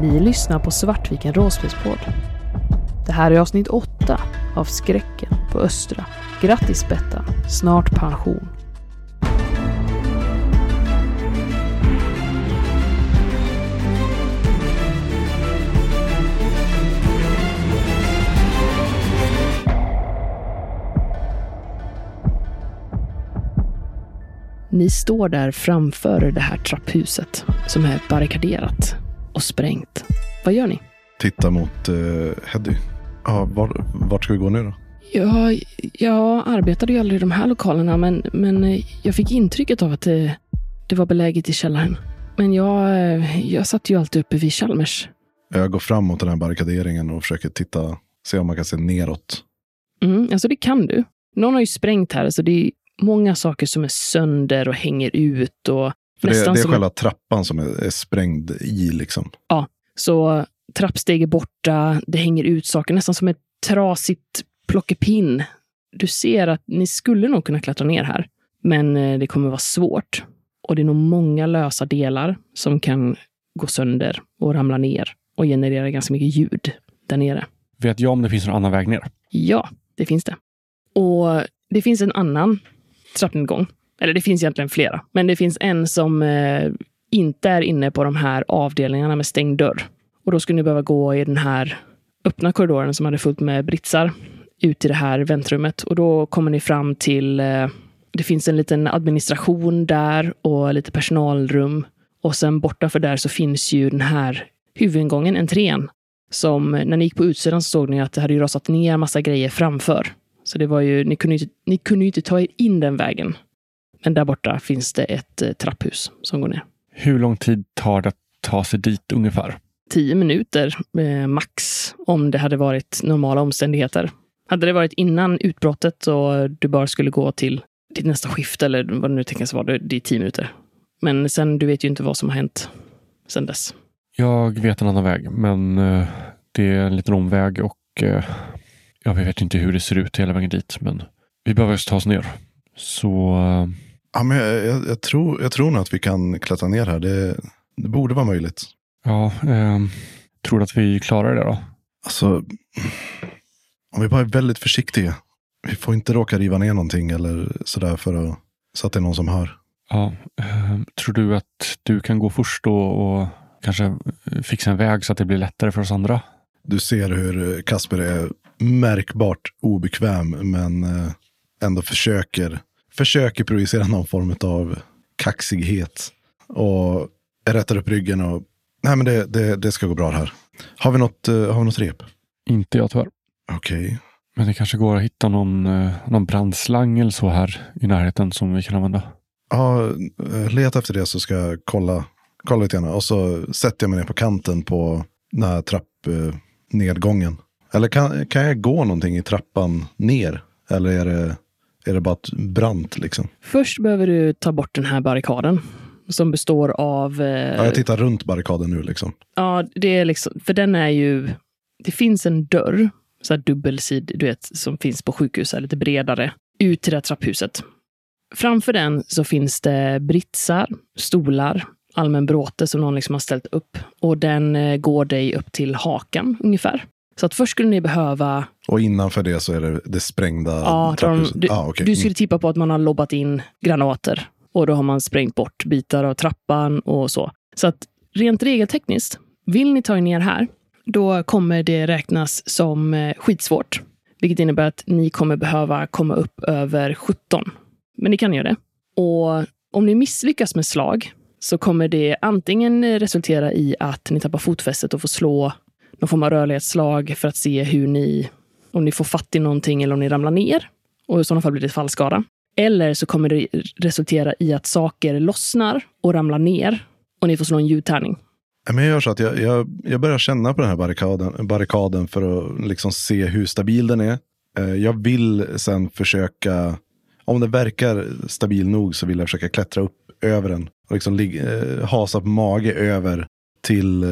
Ni lyssnar på Svartviken Råspelspodd. Det här är avsnitt 8 av Skräcken på Östra. Grattis Bettan, snart pension. Ni står där framför det här trapphuset som är barrikaderat och sprängt. Vad gör ni? Titta mot uh, Heddy. Ja, var, vart ska vi gå nu då? Ja, jag arbetade ju aldrig i de här lokalerna, men, men eh, jag fick intrycket av att det, det var beläget i källaren. Men jag, eh, jag satt ju alltid uppe vid Chalmers. Jag går fram mot den här barrikaderingen och försöker titta, se om man kan se neråt. Mm, alltså det kan du. Någon har ju sprängt här, så det är många saker som är sönder och hänger ut. Och För det, nästan det är som själva trappan som är, är sprängd i liksom. Ja, så trappsteg är borta, det hänger ut saker, nästan som ett trasigt plockepinn. Du ser att ni skulle nog kunna klättra ner här, men eh, det kommer vara svårt. Och det är nog många lösa delar som kan gå sönder och ramla ner och generera ganska mycket ljud där nere. Vet jag om det finns någon annan väg ner? Ja, det finns det. Och det finns en annan trappnedgång. Eller det finns egentligen flera, men det finns en som eh, inte är inne på de här avdelningarna med stängd dörr. Och då skulle ni behöva gå i den här öppna korridoren som hade fullt med britsar ut i det här väntrummet. Och då kommer ni fram till, eh, det finns en liten administration där och lite personalrum. Och sen borta för där så finns ju den här huvudingången, entrén. Som eh, när ni gick på utsidan så såg ni att det hade ju rasat ner massa grejer framför. Så det var ju, ni kunde ju inte, ni kunde ju inte ta er in den vägen. Men där borta finns det ett eh, trapphus som går ner. Hur lång tid tar det att ta sig dit ungefär? Tio minuter eh, max om det hade varit normala omständigheter. Hade det varit innan utbrottet och du bara skulle gå till ditt nästa skift eller vad det nu tänkas vara, det är tio minuter. Men sen, du vet ju inte vad som har hänt sen dess. Jag vet en annan väg, men eh, det är en liten omväg och ja, vi vet inte hur det ser ut hela vägen dit. Men vi behöver ta oss ner. Så Ja, men jag, jag, jag, tror, jag tror nog att vi kan klättra ner här. Det, det borde vara möjligt. ja, eh, tror du att vi klarar det då? Alltså, om vi bara är väldigt försiktiga. Vi får inte råka riva ner någonting eller sådär för att, så att det är någon som hör. Ja, eh, tror du att du kan gå först då och kanske fixa en väg så att det blir lättare för oss andra? Du ser hur Kasper är märkbart obekväm men eh, ändå försöker, försöker projicera någon form av kaxighet. Och rättar upp ryggen och nej men det, det, det ska gå bra här. Har vi något, eh, har vi något rep? Inte jag tyvärr. Okej. Men det kanske går att hitta någon, eh, någon brandslang eller så här i närheten som vi kan använda. Ja, eh, leta efter det så ska jag kolla, kolla lite grann. Och så sätter jag mig ner på kanten på den här trappnedgången. Eller kan, kan jag gå någonting i trappan ner? Eller är det, är det bara brant liksom? Först behöver du ta bort den här barrikaden som består av... Eh, Ja, jag tittar runt barrikaden nu liksom. Ja, det är liksom, för den är ju... Det finns en dörr, så här dubbelsid, du vet, som finns på sjukhus, här, lite bredare, ut till det här trapphuset. Framför den så finns det britsar, stolar, allmän bråte som någon liksom har ställt upp. Och den eh, går dig upp till hakan ungefär. Så att först skulle ni behöva... Och innanför det så är det det sprängda Ja, trapphuset. du, ah, okej. du skulle tippa på att man har lobbat in granater. Och då har man sprängt bort bitar av trappan och så. Så att rent regeltekniskt, vill ni ta er ner här, då kommer det räknas som eh, skitsvårt. Vilket innebär att ni kommer behöva komma upp över 17. Men ni kan göra det. Och om ni misslyckas med slag så kommer det antingen resultera i att ni tappar fotfästet och får slå någon form av rörlighetsslag för att se hur ni, om ni får fatt i någonting eller om ni ramlar ner. Och i sådana fall blir det fallskada. Eller så kommer det resultera i att saker lossnar och ramlar ner och ni får slå en ljudtärning. Men jag gör så att jag, jag, jag börjar känna på den här barrikaden, barrikaden för att liksom se hur stabil den är. Eh, jag vill sen försöka, om den verkar stabil nog så vill jag försöka klättra upp över den. Och liksom ligga, eh, hasa på mage över till eh,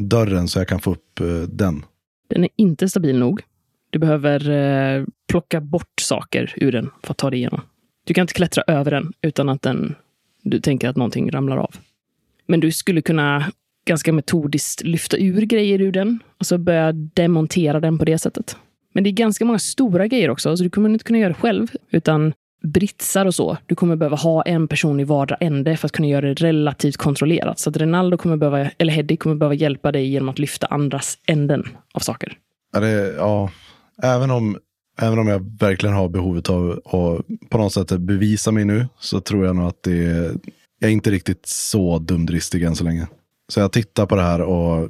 dörren så jag kan få upp eh, den. Den är inte stabil nog. Du behöver eh, plocka bort saker ur den för att ta dig igenom. Du kan inte klättra över den utan att den, du tänker att någonting ramlar av. Men du skulle kunna ganska metodiskt lyfta ur grejer ur den och så börja demontera den på det sättet. Men det är ganska många stora grejer också, så du kommer inte kunna göra det själv. Utan britsar och så, du kommer behöva ha en person i vardera ände för att kunna göra det relativt kontrollerat. Så att Ronaldo kommer behöva, eller Heddy kommer behöva hjälpa dig genom att lyfta andras änden av saker. Ja, det, ja, även, om, även om jag verkligen har behovet av att på något sätt bevisa mig nu så tror jag nog att det är, jag är inte riktigt så dumdristig än så länge. Så jag tittar på det här och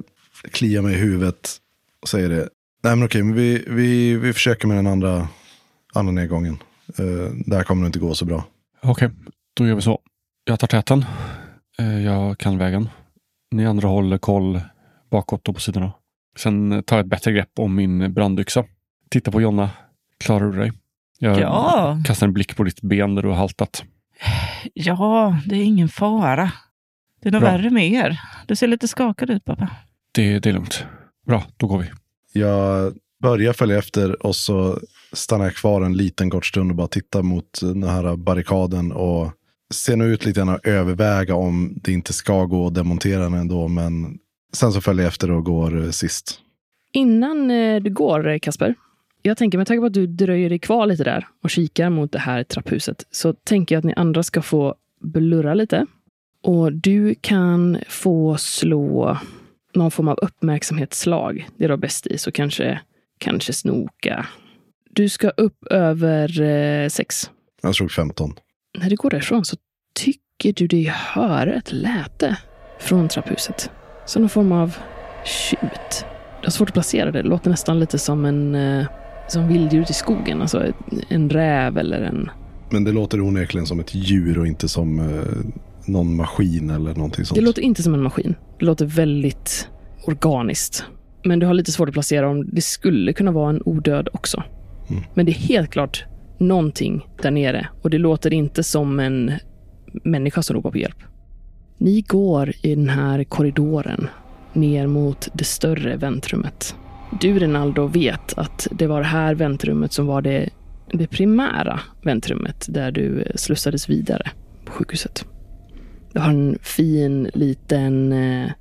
kliar mig i huvudet och säger det. Nej men okej, men vi, vi, vi försöker med den andra, andra nedgången. Uh, där kommer det inte gå så bra. Okej, då gör vi så. Jag tar täten. Uh, jag kan vägen. Ni andra håller koll bakåt och på sidorna. Sen tar jag ett bättre grepp om min brandyxa. Titta på Jonna. Klarar du dig? Jag Ja. kastar en blick på ditt ben där du har haltat. Ja, det är ingen fara. Det är nog Bra. värre med er. Du ser lite skakad ut pappa. Det, det är lugnt. Bra, då går vi. Jag Börja följa efter och så stannar jag kvar en liten kort stund och bara tittar mot den här barrikaden och ser nu ut lite grann att överväga om det inte ska gå att demontera den ändå. Men sen så följer jag efter och går sist. Innan eh, du går, Kasper, jag tänker med tanke på att du dröjer dig kvar lite där och kikar mot det här trapphuset, så tänker jag att ni andra ska få blurra lite. Och du kan få slå någon form av uppmärksamhetsslag. Det är du bäst i, så kanske, kanske snoka. Du ska upp över eh, sex. Jag slog 15. När du går därifrån så tycker du dig höra ett läte från trapphuset. Som någon form av tjut. Du har svårt att placera det. Det låter nästan lite som en eh, som vilddjur ute i skogen. Alltså en räv eller en... Men det låter onekligen som ett djur och inte som eh, någon maskin eller någonting sånt. Det låter inte som en maskin. Det låter väldigt organiskt. Men du har lite svårt att placera om det skulle kunna vara en odöd också. Mm. Men det är helt klart någonting där nere och det låter inte som en människa som ropar på hjälp. Ni går i den här korridoren ner mot det större väntrummet. Du, Renaldo, vet att det var det här väntrummet som var det, det primära väntrummet där du slussades vidare på sjukhuset. Du har en fin liten eh,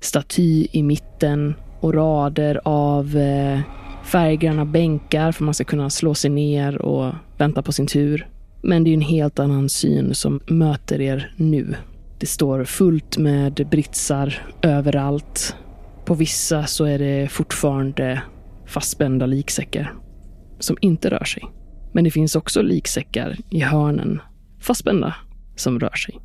staty i mitten och rader av eh, färggranna bänkar för man ska kunna slå sig ner och vänta på sin tur. Men det är en helt annan syn som möter er nu. Det står fullt med britsar överallt. På vissa så är det fortfarande fastspända liksäckar som inte rör sig. Men det finns också liksäckar i hörnen, fastspända, som rör sig.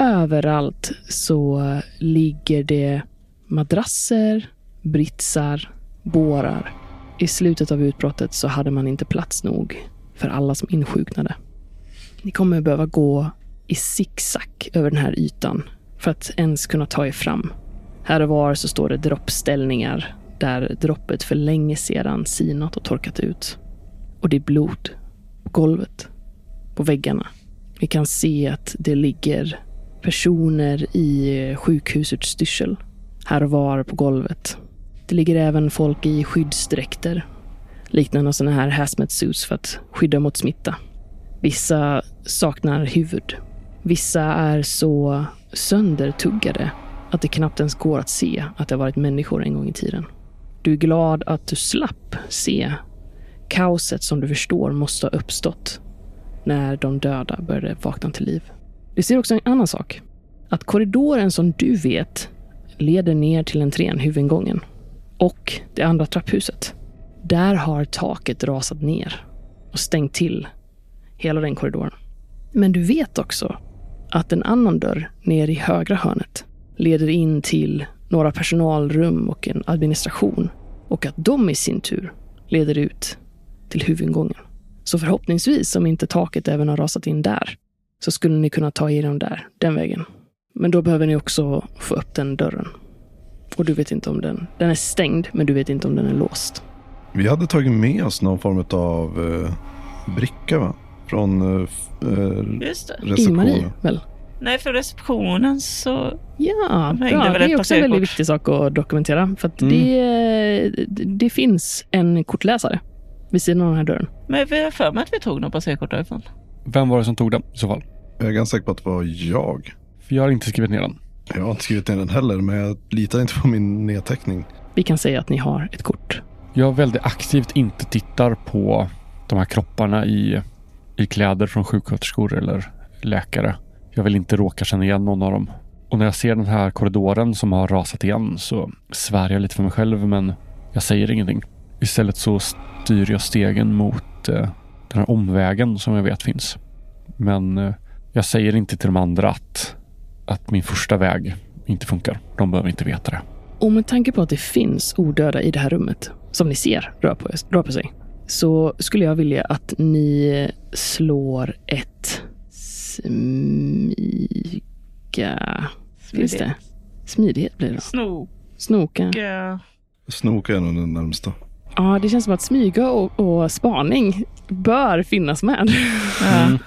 Överallt så ligger det madrasser, britsar, bårar. I slutet av utbrottet så hade man inte plats nog för alla som insjuknade. Ni kommer behöva gå i zigzag över den här ytan för att ens kunna ta er fram. Här och var så står det droppställningar där droppet för länge sedan sinat och torkat ut. Och det är blod på golvet, på väggarna. Vi kan se att det ligger personer i sjukhusutstyrsel här och var på golvet. Det ligger även folk i skyddsdräkter, liknande sådana här hazmat suits för att skydda mot smitta. Vissa saknar huvud. Vissa är så söndertuggade att det knappt ens går att se att det har varit människor en gång i tiden. Du är glad att du slapp se kaoset som du förstår måste ha uppstått när de döda började vakna till liv. Du ser också en annan sak. Att korridoren som du vet leder ner till entrén, huvudingången, och det andra trapphuset. Där har taket rasat ner och stängt till hela den korridoren. Men du vet också att en annan dörr ner i högra hörnet leder in till några personalrum och en administration och att de i sin tur leder ut till huvudingången. Så förhoppningsvis, om inte taket även har rasat in där, så skulle ni kunna ta er där, den vägen. Men då behöver ni också få upp den dörren. Och du vet inte om den... Den är stängd, men du vet inte om den är låst. Vi hade tagit med oss någon form av eh, bricka va? Från eh, eh, Just det. Ing-Marie, receptionen. väl? Nej, för receptionen så... Ja, bra. Det är också en väldigt viktig sak att dokumentera. För att Mm. det, det finns en kortläsare vid sidan av den här dörren. Men vi har för mig att vi tog några passerkort därifrån. Vem var det som tog den i så fall? Jag är ganska säker på att det var jag. För jag har inte skrivit ner den. Jag har inte skrivit ner den heller, men jag litar inte på min nedteckning. Vi kan säga att ni har ett kort. Jag väldigt aktivt inte tittar på de här kropparna i, i kläder från sjuksköterskor eller läkare. Jag vill inte råka känna igen någon av dem. Och när jag ser den här korridoren som har rasat igen så svär jag lite för mig själv men jag säger ingenting. Istället så styr jag stegen mot eh, den här omvägen som jag vet finns. Men eh, jag säger inte till de andra att, att min första väg inte funkar. De behöver inte veta det. Och med tanke på att det finns odöda i det här rummet, som ni ser rör på, rör på sig, så skulle jag vilja att ni slår ett smyga... Finns det? Smidighet blir det då. Snoka. Snoka. Är nog den närmsta. Ja, det känns som att smyga och, och spaning bör finnas med. Ja.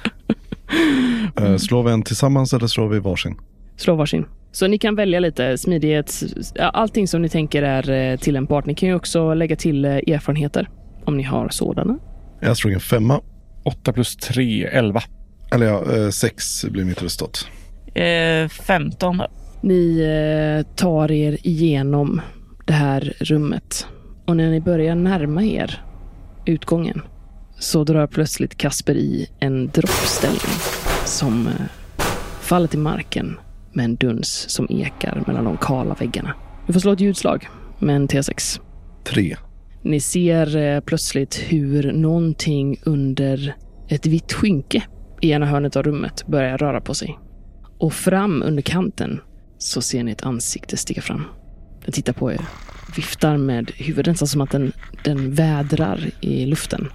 Eh, slår vi en tillsammans eller slår vi varsin? Slå varsin. Så ni kan välja lite smidighet, allting som ni tänker är eh, tillämpbart. Ni kan ju också lägga till eh, erfarenheter om ni har sådana. Jag slog en femma. 8 plus 3, 11. Eller ja, sex blir mitt resultat. Eh, 15 då. Ni tar er igenom det här rummet och när ni börjar närma er utgången så drar plötsligt Kasper i en droppställning som eh, faller till marken med en duns som ekar mellan de kala väggarna. Du får slå ett ljudslag med en T6. Tre. Ni ser eh, plötsligt hur någonting under ett vitt skynke i ena hörnet av rummet börjar röra på sig. Och fram under kanten så ser ni ett ansikte stiga fram. Den tittar på er, viftar med huvudet nästan som att den, den vädrar i luften.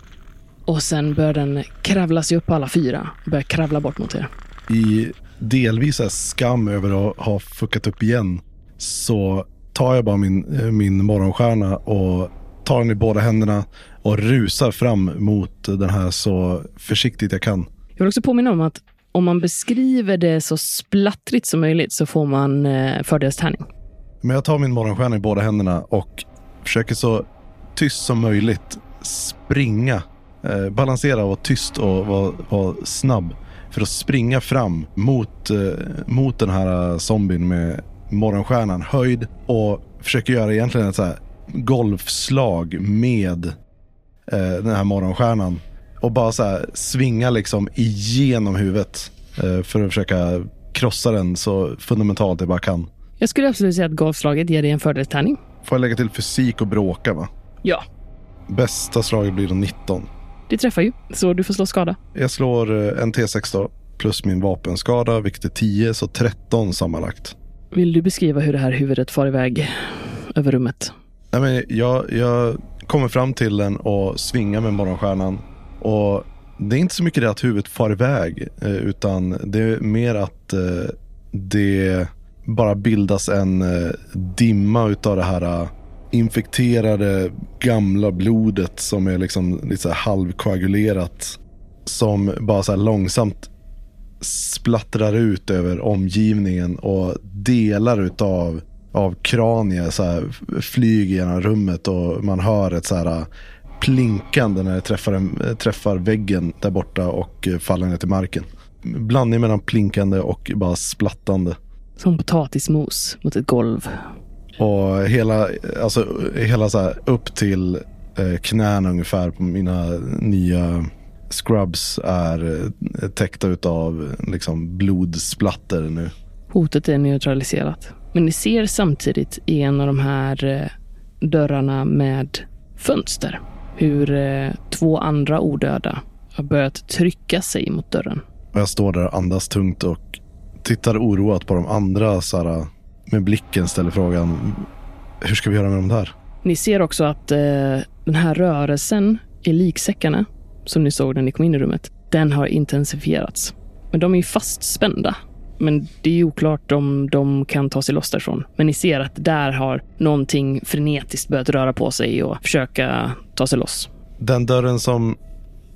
Och sen börjar den kravla sig upp på alla fyra och börjar kravla bort mot er. I delvis skam över att ha fuckat upp igen så tar jag bara min, eh, min morgonstjärna och tar den i båda händerna och rusar fram mot den här så försiktigt jag kan. Jag vill också påminna om att om man beskriver det så splattrigt som möjligt så får man eh, fördelstärning. Men jag tar min morgonstjärna i båda händerna och försöker så tyst som möjligt springa, eh, balansera och vara tyst och vara, vara snabb för att springa fram mot, eh, mot den här zombien med morgonstjärnan höjd och försöker göra egentligen ett så här golfslag med eh, den här morgonstjärnan och bara så här svinga liksom igenom huvudet eh, för att försöka krossa den så fundamentalt jag bara kan. Jag skulle absolut säga att golfslaget ger dig en fördelstärning. Får jag lägga till fysik och bråka va? Ja. Bästa slaget blir då 19. Det träffar ju, så du får slå skada. Jag slår eh, en T6 då, plus min vapenskada, vilket är 10, så 13 sammanlagt. Vill du beskriva hur det här huvudet far iväg över rummet? Nej, men jag, jag kommer fram till den och svingar med morgonstjärnan. Och det är inte så mycket det att huvudet far iväg, eh, utan det är mer att eh, det bara bildas en dimma utav det här infekterade gamla blodet som är liksom lite så här halvkoagulerat. Som bara så här långsamt splattrar ut över omgivningen och delar utav av kranier så här flyger genom rummet och man hör ett så här plinkande när det träffar, en, träffar väggen där borta och faller ner till marken. Blandning mellan plinkande och bara splattande. Som potatismos mot ett golv. Och hela, alltså, hela så här upp till eh, knäna ungefär på mina nya scrubs är eh, täckta utav liksom blodsplatter nu. Hotet är neutraliserat. Men ni ser samtidigt i en av de här eh, dörrarna med fönster hur eh, två andra odöda har börjat trycka sig mot dörren. Jag står där och andas tungt och tittar oroat på de andra så här, med blicken ställer frågan hur ska vi göra med de där? Ni ser också att eh, den här rörelsen i liksäckarna som ni såg när ni kom in i rummet, den har intensifierats. Men de är ju fastspända. Men det är ju oklart om de kan ta sig loss därifrån. Men ni ser att där har någonting frenetiskt börjat röra på sig och försöka ta sig loss. Den dörren som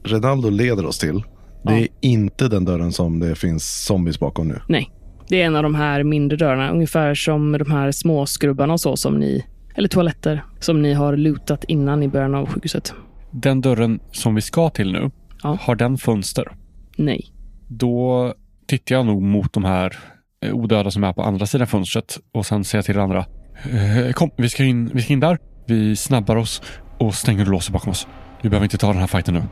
Renaldo leder oss till, det Ja. är inte den dörren som det finns zombies bakom nu. Nej, det är en av de här mindre dörrarna, ungefär som de här små skrubbarna och så som ni, eller toaletter, som ni har lutat innan i början av sjukhuset. Den dörren som vi ska till nu, Ja. har den fönster? Nej. Då tittar jag nog mot de här eh, odöda som är på andra sidan fönstret och sen säga till den andra. Eh, kom, vi ska, in, vi ska in där. Vi snabbar oss och stänger och låser bakom oss. Vi behöver inte ta den här fighten nu.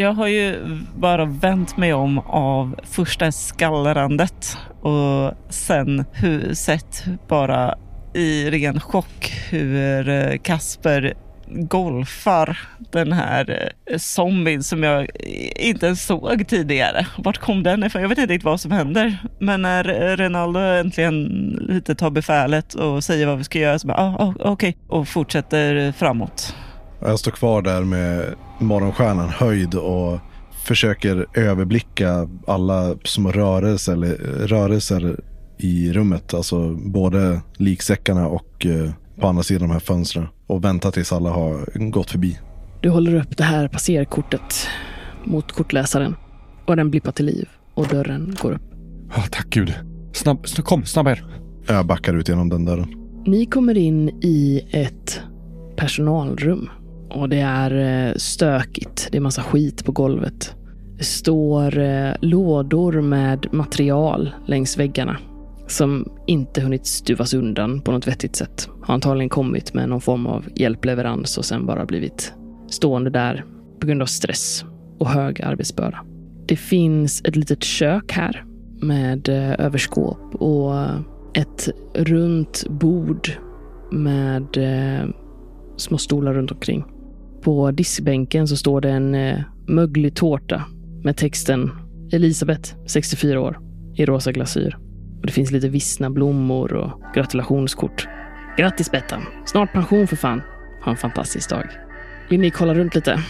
Jag har ju bara vänt mig om av första skallrandet och sen hur, sett bara i ren chock hur eh, Kasper golfar den här eh, zombien som jag inte ens såg tidigare. Vart kom den ifrån? Jag vet inte riktigt vad som händer. Men när eh, Renaldo äntligen lite tar befälet och säger vad vi ska göra så bara, ah, ah okej, okay. och fortsätter framåt. Jag står kvar där med morgonstjärnan höjd och försöker överblicka alla små rörelser, eller, rörelser i rummet. Alltså både liksäckarna och eh, på andra sidan de här fönstren. Och vänta tills alla har gått förbi. Du håller upp det här passerkortet mot kortläsaren och den blippar till liv och dörren går upp. Oh, tack gud. Snabb, kom, snabba er. Jag backar ut genom den dörren. Ni kommer in i ett personalrum och det är eh, stökigt. Det är massa skit på golvet. Det står eh, lådor med material längs väggarna som inte hunnit stuvas undan på något vettigt sätt. Har antagligen kommit med någon form av hjälpleverans och sen bara blivit stående där på grund av stress och hög arbetsbörda. Det finns ett litet kök här med eh, överskåp och ett runt bord med små stolar runt omkring. På diskbänken så står det en eh, möglig tårta med texten Elisabeth, 64 år, i rosa glasyr. Och det finns lite vissna blommor och gratulationskort. Grattis Bettan! Snart pension för fan. Ha en fantastisk dag. Vill ni kolla runt lite?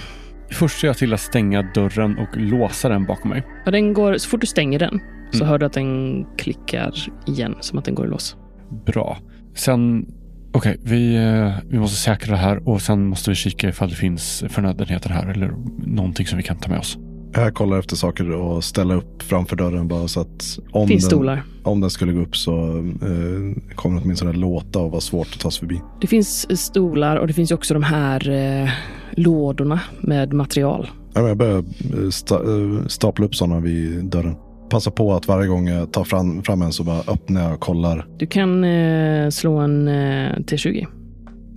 Först ser jag till att stänga dörren och låsa den bakom mig. Ja, den går, så fort du stänger den så mm. hör du att den klickar igen, som att den går i lås. Bra. Sen, okej, okay, vi, eh, vi måste säkra det här och sen måste vi kika ifall det finns förnödenheter här eller någonting som vi kan ta med oss. Jag kollar efter saker och ställa upp framför dörren bara så att om, finns den, stolar. om den skulle gå upp så eh, kommer det åtminstone låta och vara svårt att ta sig förbi. Det finns stolar och det finns också de här eh, lådorna med material. Ja, jag börjar eh, sta, eh, stapla upp sådana vid dörren. Passa på att varje gång jag tar fram, fram en så bara öppnar jag och kollar. Du kan eh, slå en eh, T20.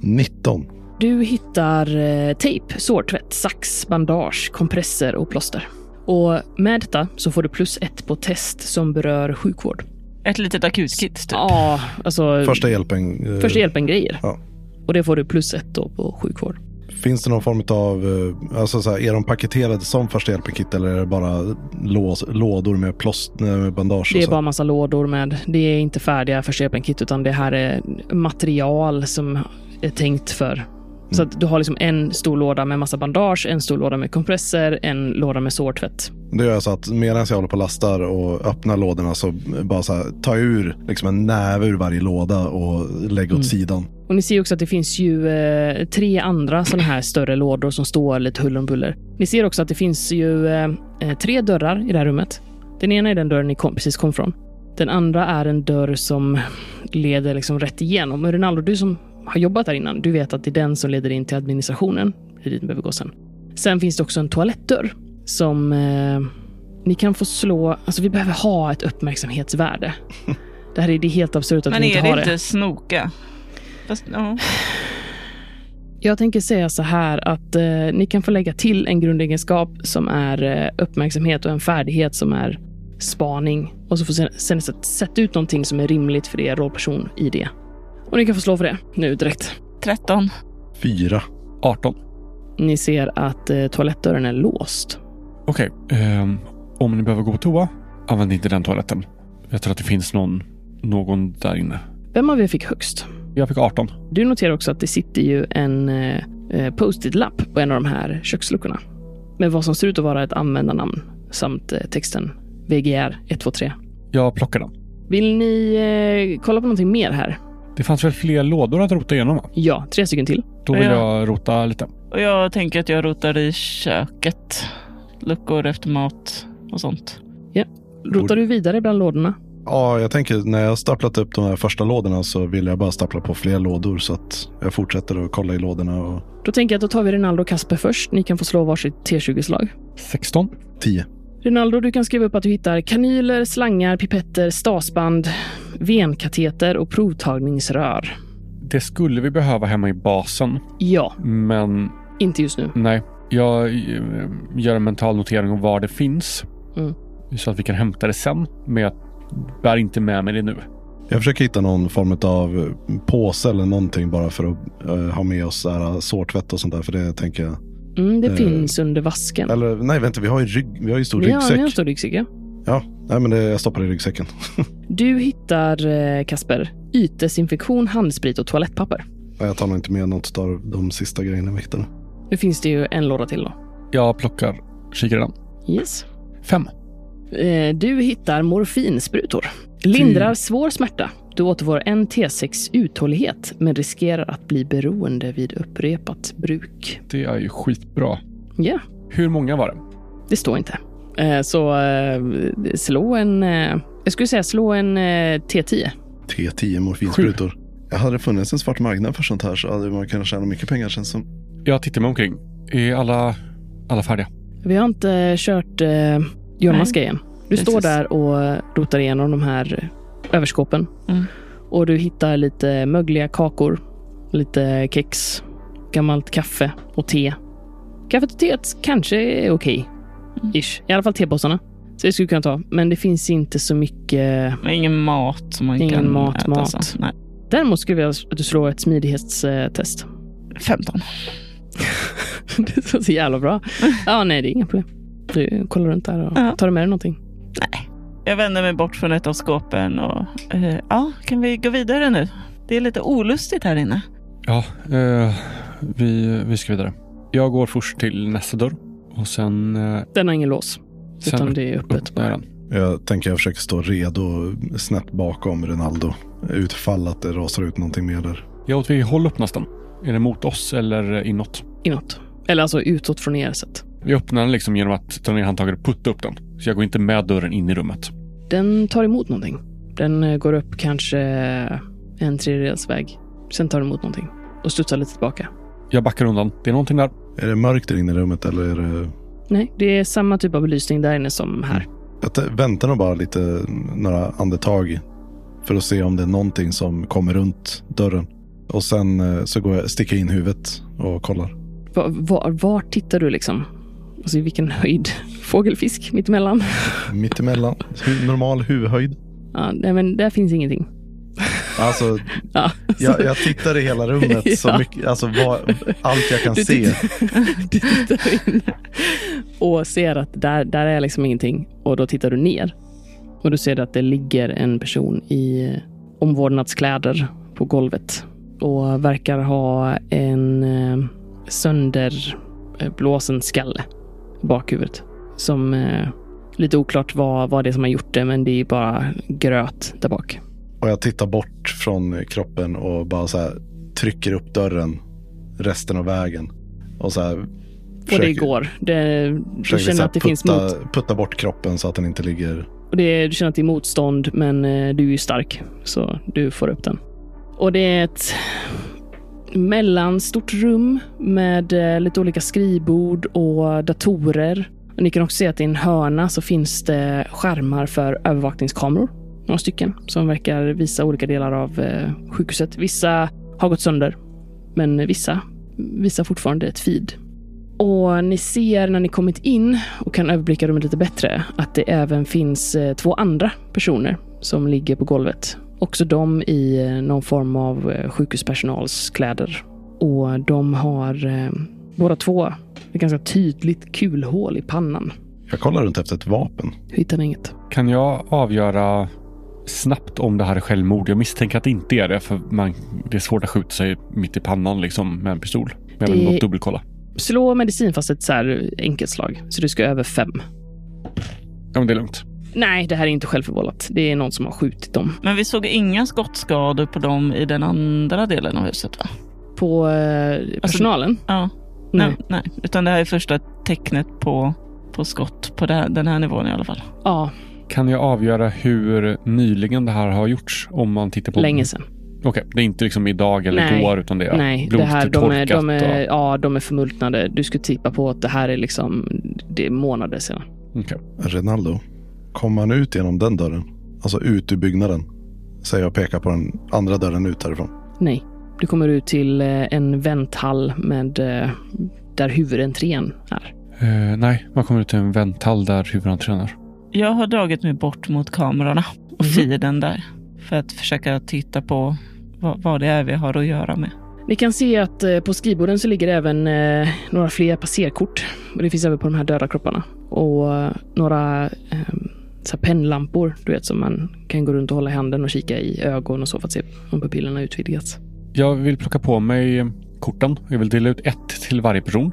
19. Du hittar eh, tejp, sårtvätt, sax, bandage, kompresser och plåster. Och med detta så får du plus ett på test som berör sjukvård. Ett litet akutkit typ? Ja, alltså... Första hjälpen. Eh, första hjälpen-grejer. Ja. Och det får du plus ett då på sjukvård. Finns det någon form av, eh, alltså så här, är de paketerade som första hjälpen-kit eller är det bara lås, lådor med plåster, med bandage? Det är bara massa lådor med, det är inte färdiga första hjälpen-kit utan det här är material som är tänkt för så att du har liksom en stor låda med massa bandage, en stor låda med kompresser, en låda med sårtvätt. Det gör så att medan jag håller på och lastar och öppnar lådorna så bara så här, jag ur liksom en näve ur varje låda och lägger åt mm. sidan. Och ni ser också att det finns ju eh, tre andra sådana här större lådor som står lite huller om buller. Ni ser också att det finns ju eh, eh, tre dörrar i det här rummet. Den ena är den dörren ni kom, precis kom från. Den andra är en dörr som leder liksom rätt igenom. Och Rinaldo, du som har jobbat där innan, du vet att det är den som leder in till administrationen. Det är dit behöver gå sen. Sen finns det också en toalettdörr som eh, ni kan få slå. Alltså vi behöver ha ett uppmärksamhetsvärde. Det här är, det helt absurt att Men vi inte har det. Men är det inte snoka? Fast, ja. Jag tänker säga så här att eh, ni kan få lägga till en grundegenskap som är eh, uppmärksamhet och en färdighet som är spaning. Och så får sen, sen sätta ut någonting som är rimligt för er rollperson i det. Och ni kan få slå för det nu direkt. 13. 4. 18. Ni ser att eh, toalettdörren är låst. Okej. Okay, um, om ni behöver gå på toa, använd inte den toaletten. Jag tror att det finns någon, någon där inne. Vem av er fick högst? Jag fick 18. Du noterar också att det sitter ju en eh, eh, post-it-lapp på en av de här köksluckorna. Med vad som ser ut att vara ett användarnamn samt eh, texten VGR 123. Jag plockar den. Vill ni eh, kolla på någonting mer här? Det fanns väl fler lådor att rota igenom? Va? Ja, tre stycken till. Då vill ja. jag rota lite. Och jag tänker att jag rotar i köket. Luckor efter mat och sånt. Ja. Rotar du vidare bland lådorna? Ja, jag tänker när jag staplat upp de här första lådorna så vill jag bara stapla på fler lådor så att jag fortsätter att kolla i lådorna. Och... Då tänker jag att då tar vi Rinaldo och Kasper först. Ni kan få slå varsitt T20-slag. 16. 10. Rinaldo, du kan skriva upp att du hittar kanyler, slangar, pipetter, stasband, venkateter och provtagningsrör. Det skulle vi behöva hemma i basen, Ja, men inte just nu. nej. Jag eh, gör en mental notering om var det finns. Mm. Så att vi kan hämta det sen. Men jag bär inte med mig det nu. Jag försöker hitta någon form av påse eller någonting bara för att eh, ha med oss så här, sårtvätt och sånt där. För det tänker jag. Mm, det Eh, finns under vasken. Eller nej, vänta, vi har ju, rygg, vi har ju stor Ja, ryggsäck. har en stor ryggsäck, ja. Ja, nej, men det, jag stoppar i ryggsäcken. Du hittar, eh, Kasper, ytdesinfektion, handsprit och toalettpapper. Jag tar nog inte med något av de sista grejerna vi hittade. Nu finns det ju en låda till då. Jag plockar kikaren. Yes. Fem. Eh, Du hittar morfinsprutor. Lindrar svår smärta. Du återfår en T6 uthållighet, men riskerar att bli beroende vid upprepat bruk. Det är ju skitbra. Ja, Hur många var det? det står inte. Eh, Så eh, slå en... Jag skulle säga slå en eh, T10. T10 morfinsprutor. Jag hade det funnits en svart marknad för sånt här så hade man kunnat tjäna mycket pengar känns som. Jag tittar mig omkring. Är alla, alla färdiga? Vi har inte kört eh, Jonas grejen. Du Precis. står där och rotar igenom de här överskåpen. Mm. Och du hittar lite mögliga kakor, lite kex, gammalt kaffe och te. Kaffet och teet kanske är okej. Ish. I alla fall tepåsarna. Så det skulle du kunna ta. Men det finns inte så mycket. Men ingen mat som man Ingen kan mat, äta. mat. Så. Nej. Däremot skulle jag vilja att du slår ett smidighetstest. 15. det var så jävla bra. Ja, nej, det är inga problem. Du kollar runt där och Ja. tar du med dig någonting. Jag vänder mig bort från ett av skåpen och eh, ja, kan vi gå vidare nu? Det är lite olustigt här inne. Ja, eh, vi, vi ska vidare. Jag går först till nästa dörr och sen... Eh, Den har ingen lås. sen Utan det är öppet bara. den. Jag tänker jag försöker stå redo snett bakom Ronaldo. Utfall att det rasar ut någonting mer där. Ja, åt vilket håll öppnas den? Är det mot oss eller inåt? Inåt. Eller alltså utåt från er sätt. Vi öppnar den liksom genom att ta ner handtaget och putta upp den. Så jag går inte med dörren in i rummet. Den tar emot någonting. Den eh, går upp kanske en tredjedels väg. Sen tar den emot någonting. Och studsar lite tillbaka. Jag backar undan. Det är någonting där. Är det mörkt där inne i rummet eller är det... Nej, det är samma typ av belysning där inne som här. Jag t- väntar nog bara lite, några andetag. För att se om det är någonting som kommer runt dörren. Och sen eh, så går jag, sticker jag in huvudet och kollar. Var, var, var tittar du liksom? Alltså i vilken höjd? Fågelfisk mittemellan? Mittemellan. Normal huvudhöjd. Ja, nej, men där finns ingenting. Alltså, Ja, jag, jag tittar i hela rummet så Ja. mycket, alltså vad, allt jag kan Du se. du tittar in och ser att där, där är liksom ingenting. Och då tittar du ner. Och du ser att det ligger en person i omvårdnadskläder på golvet. Och verkar ha en eh, sönderblåsen skalle i bakhuvudet. Som eh, lite oklart vad, vad det är som har gjort det, men det är bara gröt där bak. Och jag tittar bort från kroppen och bara så här trycker upp dörren resten av vägen. Och så här Och det går. Det, du försöker känner att det finns putta, mot, putta bort kroppen så att den inte ligger. Och det, du känner att det är motstånd, men eh, du är ju stark. Så du får upp den. Och det är ett mellanstort rum med eh, lite olika skrivbord och datorer. Och ni kan också se att i en hörna så finns det skärmar för övervakningskameror. Några stycken som verkar visa olika delar av eh, sjukhuset. Vissa har gått sönder, men vissa visar fortfarande ett feed. Och ni ser när ni kommit in och kan överblicka rummet lite bättre att det även finns eh, två andra personer som ligger på golvet. Också de i eh, någon form av eh, sjukhuspersonals kläder. Och de har eh, båda två ett ganska tydligt kulhål i pannan. Jag kollar runt efter ett vapen. Hittar ni inget? Kan jag avgöra snabbt om det här är självmord? Jag misstänker att det inte är det. För man, det är svårt att skjuta sig mitt i pannan liksom, med en pistol. Men jag vill Det- nog dubbelkolla. Slå medicin fast ett så här enkelt slag. Så du ska över fem. Ja, men det är lugnt. Nej, det här är inte självförvållat. Det är någon som har skjutit dem. Men vi såg inga skottskador på dem i den andra delen av huset va? På eh, personalen? Ja. Nej. Nej. nej. Utan det här är första tecknet på, på skott på det här, den här nivån i alla fall. Ja, Kan jag avgöra hur nyligen det här har gjorts? Om man tittar på... länge sedan. Okej, det är inte liksom idag eller Nej. igår utan det är Nej, det här, de, är, de, är, och... ja, de är förmultnade. Du skulle tippa på att det här är liksom det är månader sedan. Okej. Renaldo, kommer han ut genom den dörren? Alltså ut ur byggnaden? Säger jag och pekar på den andra dörren ut härifrån. Nej. Du kommer ut till eh, en vänthall med eh, där huvudentrén är. Eh, nej, man kommer ut till en vänthall där huvudentrén är. Jag har dragit mig bort mot kamerorna och Mhm. feeden där. För att försöka titta på vad, vad det är vi har att göra med. Ni kan se att på skrivborden så ligger även några fler passerkort. Och det finns även på de här döda kropparna. Och några eh, så pennlampor, du vet, som man kan gå runt och hålla i handen och kika i ögon och så för att se om pupillerna utvidgats. Jag vill plocka på mig korten. Jag vill dela ut ett till varje person.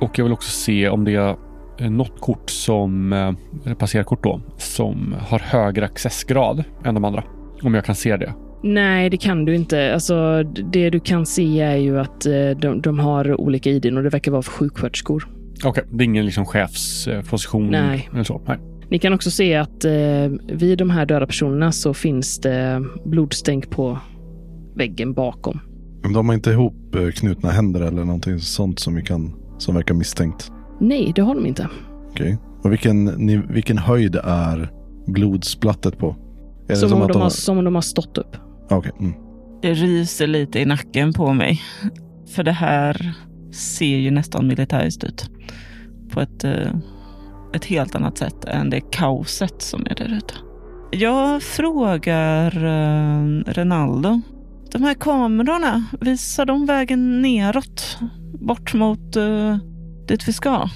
Och jag vill också se om det är eh, något kort som, eh, passerkort då, som har högre accessgrad än de andra. Om jag kan se det. Nej, det kan du inte. Alltså, det du kan se är ju att eh, de, de har olika ID och det verkar vara för sjuksköterskor. Okej, det är ingen liksom chefsposition Nej. eller så? Nej. Ni kan också se att eh, vid de här döda personerna så finns det blodstänk på väggen bakom. Men de har inte ihop eh, knutna händer eller någonting sånt som, vi kan, som verkar misstänkt. Nej, det har de inte. Okej. Och vilken, ni, vilken höjd är blodsplattet på? Är det Som, om att de har, som om de har stått upp. Okej. Mm. Det ryser lite i nacken på mig. För det här ser ju nästan militäriskt ut. På ett, eh, ett helt annat sätt än det kaoset som är där ute. Jag frågar eh, Renaldo. De här kamerorna, visar de vägen neråt? Bort mot uh, dit vi ska?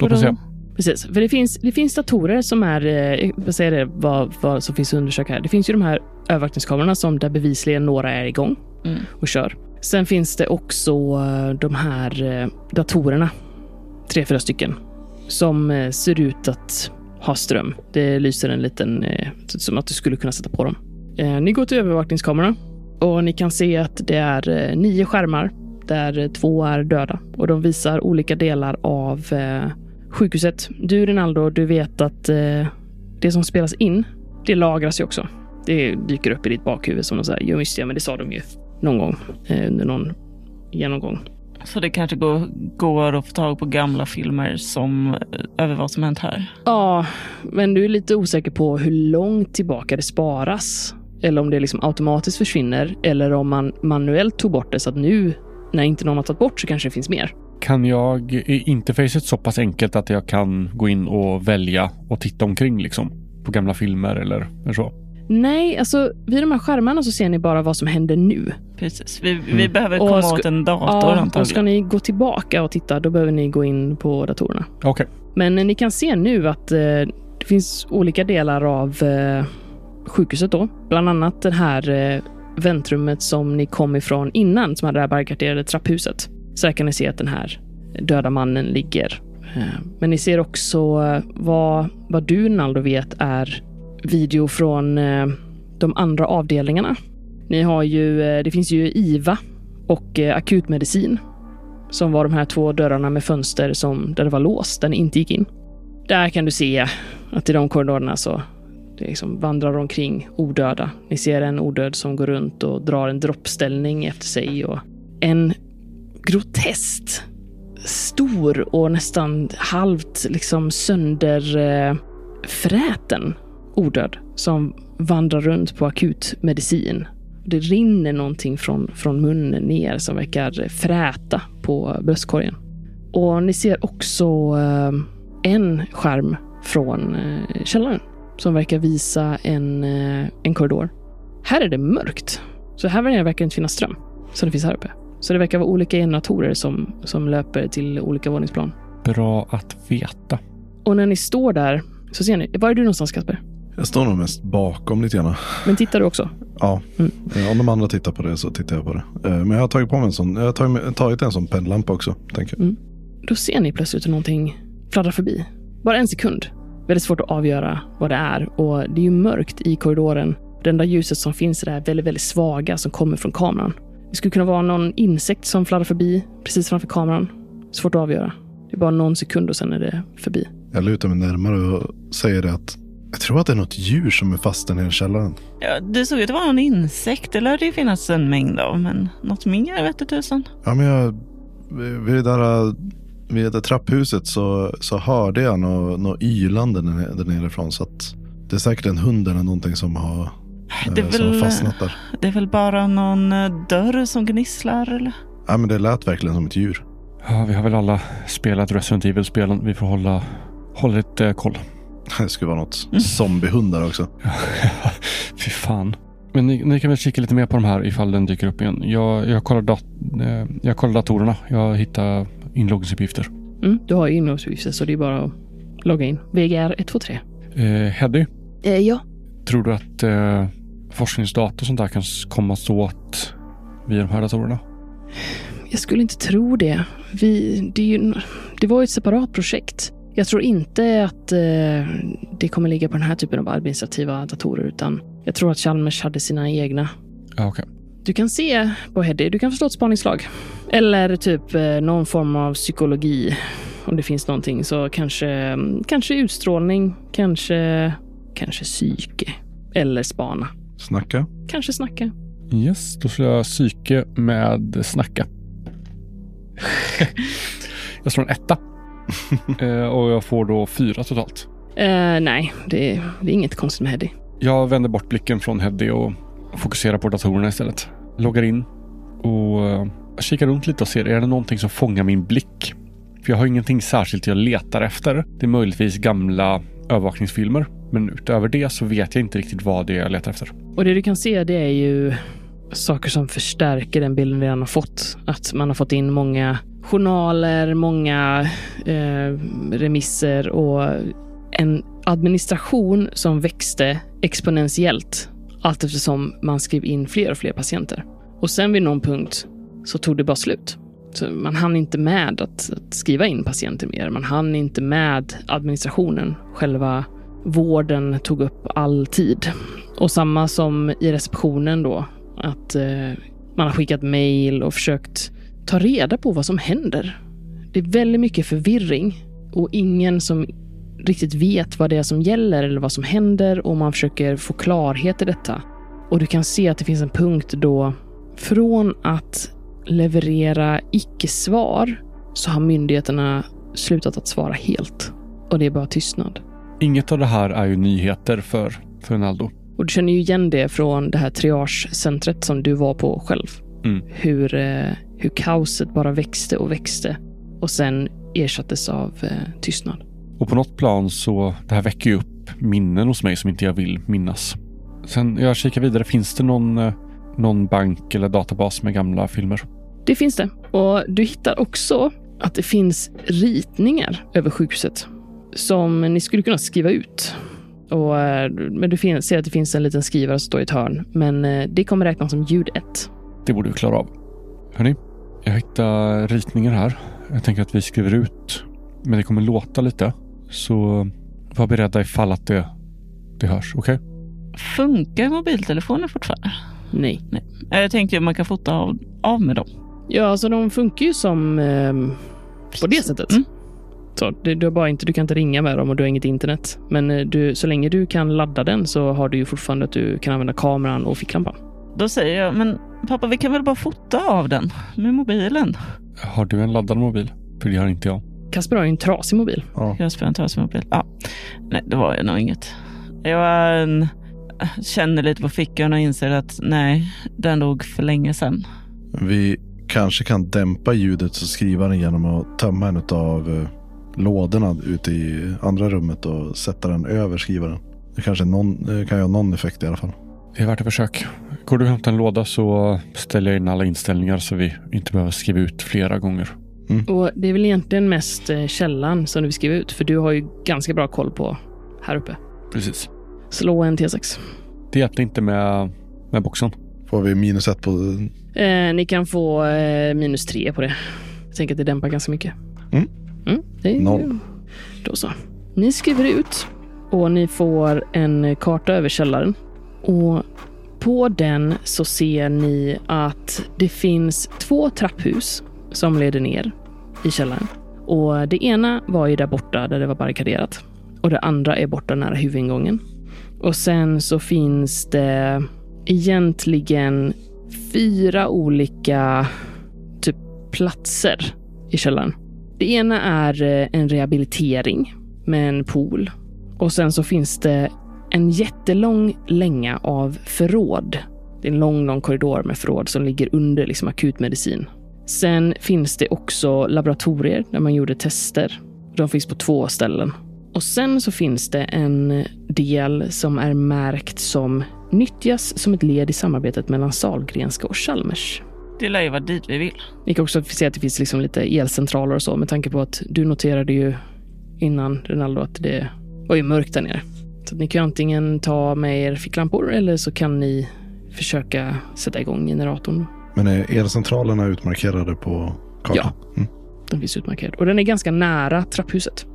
Låt oss se. Precis, för det finns, det finns datorer som är, eh, vad säger det, vad, vad som finns att undersöka här. Det finns ju de här övervakningskamerorna som där bevisligen några är igång Mm. och kör. Sen finns det också eh, de här eh, datorerna, tre, fyra stycken, som eh, ser ut att ha ström. Det lyser en liten, eh, som att du skulle kunna sätta på dem. Eh, ni går till övervakningskamerorna och ni kan se att det är nio skärmar där två är döda och de visar olika delar av sjukhuset. Du Rinaldo, du vet att det som spelas in, det lagras ju också. Det dyker upp i ditt bakhuvud som de säger, jo just det, men det sa de ju någon gång under någon genomgång. Så det kanske går, går att få tag på gamla filmer som, eh, över vad som hänt här? Ja, men du är lite osäker på hur långt tillbaka det sparas. Eller om det liksom automatiskt försvinner. Eller om man manuellt tog bort det så att nu, när inte någon har tagit bort så kanske det finns mer. Kan jag, är interfacet så pass enkelt att jag kan gå in och välja och titta omkring liksom? På gamla filmer eller, eller så? Nej, alltså vid de här skärmarna så ser ni bara vad som händer nu. Precis. Vi, vi behöver Och komma ska- åt en dator Ja, och antagligen. ska ni gå tillbaka och titta, då behöver ni gå in på datorerna. Okej. Men eh, ni kan se nu att eh, det finns olika delar av eh, sjukhuset då. Bland annat det här eh, väntrummet som ni kom ifrån innan, som hade det här barrikaderade trapphuset. Så här kan ni se att den här döda mannen ligger. Eh, men ni ser också eh, vad, vad du, Naldo, vet är video från eh, de andra avdelningarna. Ni har ju, eh, det finns ju IVA och eh, akutmedicin som var de här två dörrarna med fönster som, där det var låst, där ni inte gick in. Där kan du se att i de korridorerna så det liksom vandrar omkring odöda. Ni ser en odöd som går runt och drar en droppställning efter sig och en groteskt stor och nästan halvt liksom sönder eh, fräten odöd som vandrar runt på akutmedicin. Det rinner någonting från, från munnen ner som verkar fräta på bröstkorgen. Och ni ser också eh, en skärm från eh, källaren som verkar visa en, eh, en korridor. Här är det mörkt, så här verkar det inte finnas ström som det finns här uppe. Så det verkar vara olika generatorer som, som löper till olika våningsplan. Bra att veta. Och när ni står där så ser ni, var är du någonstans Kasper? Jag står nog mest bakom lite grann. Men tittar du också? Ja, Mm. Om de andra tittar på det så tittar jag på det. Eh, Men jag har tagit på mig en sån. Jag har tagit, en sån pennlampa också. Tänker jag. Då ser ni plötsligt hur någonting fladdrar förbi. Bara en sekund. Väldigt svårt att avgöra vad det är och det är ju mörkt i korridoren. Det enda ljuset som finns är det här väldigt, väldigt svaga som kommer från kameran. Det skulle kunna vara någon insekt som fladdrar förbi precis framför kameran. Svårt att avgöra. Det är bara någon sekund och sen är det förbi. Jag lutar mig närmare och säger det att jag tror att det är något djur som är fast i källaren. Ja, det såg ut att vara en insekt. Det lär det ju finnas en mängd av, men något mer vet du tusan. Ja, men jag... Vid det där vid det trapphuset så, så hörde jag något nå ylande där nerifrån. Så att det är säkert en hund eller någonting som har, Det är eh, som har väl- fastnat där. Det är väl bara någon eh, dörr som gnisslar eller? Ja, men det lät verkligen som ett djur. Ja, vi har väl alla spelat Resident Evil-spelen. Vi får hålla, hålla lite koll. Det skulle vara något Mm. zombiehundar också. Fy fan. Men ni, ni kan väl kika lite mer på de här ifall den dyker upp igen. Jag, jag, kollar, dat, eh, jag kollar datorerna. Jag hittar inloggningsuppgifter. Mm, du har ju inloggsuppgifter så det är bara att logga in. VGR 123. Eh, Heddy, Eh, ja. tror du att eh, forskningsdata och sånt där kan komma åt via de här datorerna? Jag skulle inte tro det. Vi, det, är ju, det var ju ett separat projekt. Jag tror inte att eh, det kommer ligga på den här typen av administrativa datorer, utan jag tror att Chalmers hade sina egna. Okej. Du kan se på Heddy, du kan få slå ett spaningsslag. Eller typ eh, någon form av psykologi. Om det finns någonting så kanske, kanske utstrålning, kanske, kanske psyke. Eller spana. Snacka. Kanske snacka. Yes, då slår jag psyke med snacka. jag slår en etta. eh, och jag får då fyra totalt. Eh, nej, det, det är inget konstigt med Heddy. Jag vänder bort blicken från Heddy och fokuserar på datorerna istället. Loggar in och eh, kikar runt lite och ser, är det någonting som fångar min blick? För jag har ingenting särskilt jag letar efter. Det är möjligtvis gamla övervakningsfilmer. Men utöver det så vet jag inte riktigt vad det är jag letar efter. Och det du kan se det är ju saker som förstärker den bilden vi redan har fått. Att man har fått in många journaler, många eh, remisser och en administration som växte exponentiellt allt eftersom man skrev in fler och fler patienter. Och sen vid någon punkt så tog det bara slut. Så man hann inte med att, att skriva in patienter mer. Man hann inte med administrationen. Själva vården tog upp all tid. Och samma som i receptionen då, att eh, man har skickat mejl och försökt ta reda på vad som händer. Det är väldigt mycket förvirring och ingen som riktigt vet vad det är som gäller eller vad som händer och man försöker få klarhet i detta. Och du kan se att det finns en punkt då från att leverera icke-svar så har myndigheterna slutat att svara helt. Och det är bara tystnad. Inget av det här är ju nyheter för, för Naldo. Och du känner ju igen det från det här triagecentret som du var på själv. Mm. Hur, eh, hur kaoset bara växte och växte och sen ersattes av eh, tystnad. Och på något plan så, det här väcker ju upp minnen hos mig som inte jag vill minnas. Sen jag kikar vidare, finns det någon, eh, någon bank eller databas med gamla filmer? Det finns det. Och du hittar också att det finns ritningar över sjukhuset som ni skulle kunna skriva ut. Och, eh, men du fin- ser att det finns en liten skrivare som står i ett hörn. Men eh, det kommer räknas som ljud 1. Det borde vi klara av. Hörni, jag hittar ritningar här. Jag tänker att vi skriver ut, men det kommer låta lite. Så var beredda ifall att det, det hörs. Okej? Funkar mobiltelefoner fortfarande? Nej. Eh, Jag tänkte att man kan fota av, av med dem. Ja, alltså de funkar ju som ehm, på det sättet. Mm. Så du, har bara inte, du kan inte ringa med dem och du har inget internet. Men eh, du, så länge du kan ladda den så har du ju fortfarande att du kan använda kameran och ficklampan. Då säger jag, men pappa vi kan väl bara fota av den med mobilen? Har du en laddad mobil? För det har inte jag. Kasper har ju en trasig mobil. Ja. Jag spelar inte sin mobil. Ja. Nej, det var ju nog inget. Jag en, känner lite på fickan och inser att nej, den dog för länge sedan. Vi kanske kan dämpa ljudet och skriva den genom att tömma en av eh, lådorna ute i andra rummet och sätta den över skrivaren. Det kanske någon, det kan ha någon effekt i alla fall. Det är värt ett försök. Går du och hämtar en låda så ställer jag in alla inställningar så vi inte behöver skriva ut flera gånger. Och det är väl egentligen mest eh, källan som du vill skriva ut, för du har ju ganska bra koll på här uppe. Precis. Slå en T6. Det hjälpte inte med, med boxen. Får vi minus ett på... Eh, ni kan få eh, minus tre på det. Jag tänker att det dämpar ganska mycket. Mm. Mm, det är, Noll. Då så. Ni skriver ut och ni får en karta över källaren. Och på den så ser ni att det finns två trapphus som leder ner i källaren. Och det ena var ju där borta där det var barrikaderat. Och det andra är borta nära huvudingången. Och sen så finns det egentligen fyra olika typ platser i källaren. Det ena är eh, en rehabilitering med en pool. Och sen så finns det en jättelång länga av förråd. Det är en lång, lång korridor med förråd som ligger under liksom akutmedicin. Sen finns det också laboratorier där man gjorde tester. De finns på två ställen. Och sen så finns det en del som är märkt som nyttjas som ett led i samarbetet mellan Salgrenska och Chalmers. Det lär ju vara dit vi vill. Ni kan också se att det finns liksom lite elcentraler och så med tanke på att du noterade ju innan Rinaldo att det var ju mörkt där nere. Så att ni kan antingen ta med er ficklampor eller så kan ni försöka sätta igång generatorn. Men är elcentralerna utmarkerade på kartan? Ja. Mm. Den finns utmarkerad. Och den är ganska nära trapphuset.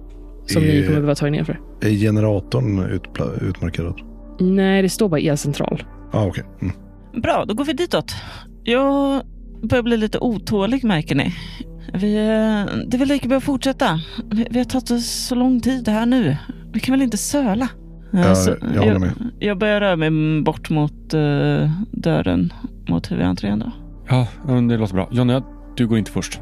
Som Är- ni kommer behöva ta er ner för. Är generatorn utpla- utmarkerad? Nej, det står bara elcentral. Ah, okej. Mm. Bra, då går vi ditåt. Jag börjar bli lite otålig märker ni. Vi, eh, det är väl lika bra att fortsätta. Vi, vi har tagit oss så lång tid här nu. Vi kan väl inte söla? Eh, Ja, så jag håller med. Jag börjar röra mig bort mot eh, dörren mot huvudentrén då. Ja, men det låter bra. Jonna, du går inte först.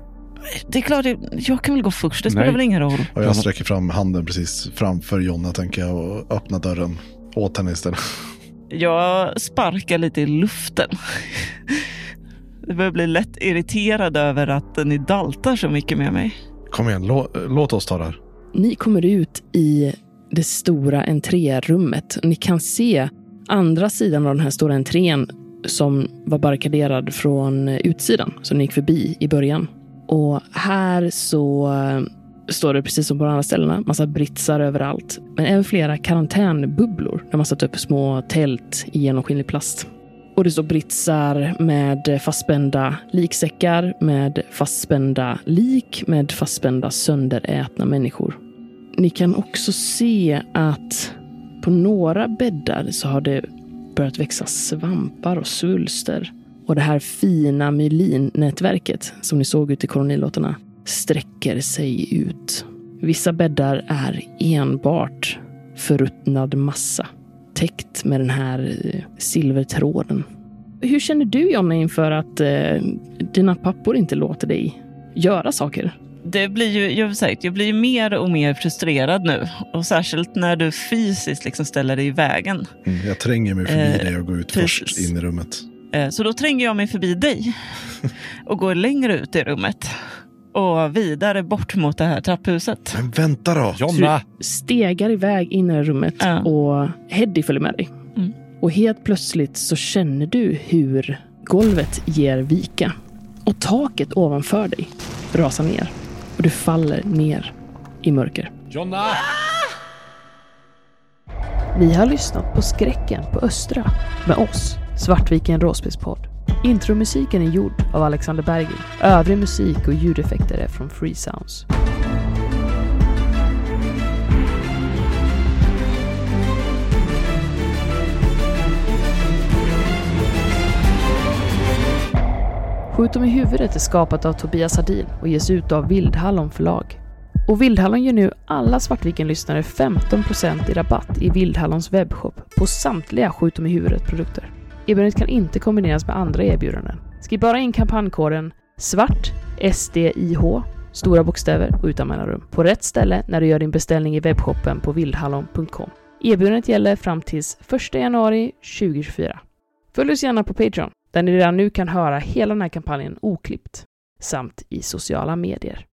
Det är klart, jag, jag kan väl gå först. Det spelar Nej. väl ingen roll. Och jag sträcker fram handen precis framför Jonna tänker jag och öppnar dörren åt henne istället. Jag sparkar lite i luften. Jag börjar bli lätt irriterad över att ni daltar så mycket med mig. Kom igen, lå- låt oss ta det här. Ni kommer ut i det stora entrérummet. Ni kan se andra sidan av den här stora entrén som var barrikaderad från utsidan, som ni gick förbi i början. Och här så eh, står det precis som på de andra ställena, massa britsar överallt. Men även flera karantänbubblor där man satt upp små tält i genomskinlig plast. Och det står britsar med fastspända liksäckar, med fastspända lik, med fastspända sönderätna människor. Ni kan också se att på några bäddar så har det börjat växa svampar och svulster. Och det här fina myelinnätverket som ni såg ute i kolonilotterna sträcker sig ut. Vissa bäddar är enbart förruttnad massa täckt med den här eh, silvertråden. Hur känner du Jonna inför att eh, dina pappor inte låter dig göra saker? Det blir ju, jag, sagt, jag blir ju mer och mer frustrerad nu. Och särskilt när du fysiskt liksom ställer dig i vägen. Mm, jag tränger mig förbi Eh, dig och går ut precis. först in i rummet. Eh, Så då tränger jag mig förbi dig och går längre ut i rummet. Och vidare bort mot det här trapphuset. Men vänta då! Jonna! stegar iväg in i rummet Ja. och Heddy följer med dig. Mm. Och helt plötsligt så känner du hur golvet ger vika och taket ovanför dig rasar ner och du faller ner i mörker. Jonna! Ni har lyssnat på Skräcken på Östra med oss, Svartviken Råspelspodd. Intromusiken är gjord av Alexander Bergil. Övrig musik och ljudeffekter är från Free Sounds. Skjut dem i huvudet är skapat av Tobias Hardin och ges ut av Vildhallon förlag. Och Vildhallon ger nu alla Svartviken-lyssnare 15% i rabatt i Vildhallons webbshop på samtliga Skjut dem i huvudet-produkter. Erbjudandet kan inte kombineras med andra erbjudanden. Skriv bara in kampankoden SVART, SDIH, stora bokstäver och utan mellanrum, på rätt ställe när du gör din beställning i webbshoppen på vildhallon.com. Erbjudandet gäller fram till 1 januari 2024. Följ oss gärna på Patreon, där ni redan nu kan höra hela den här kampanjen oklippt, samt i sociala medier.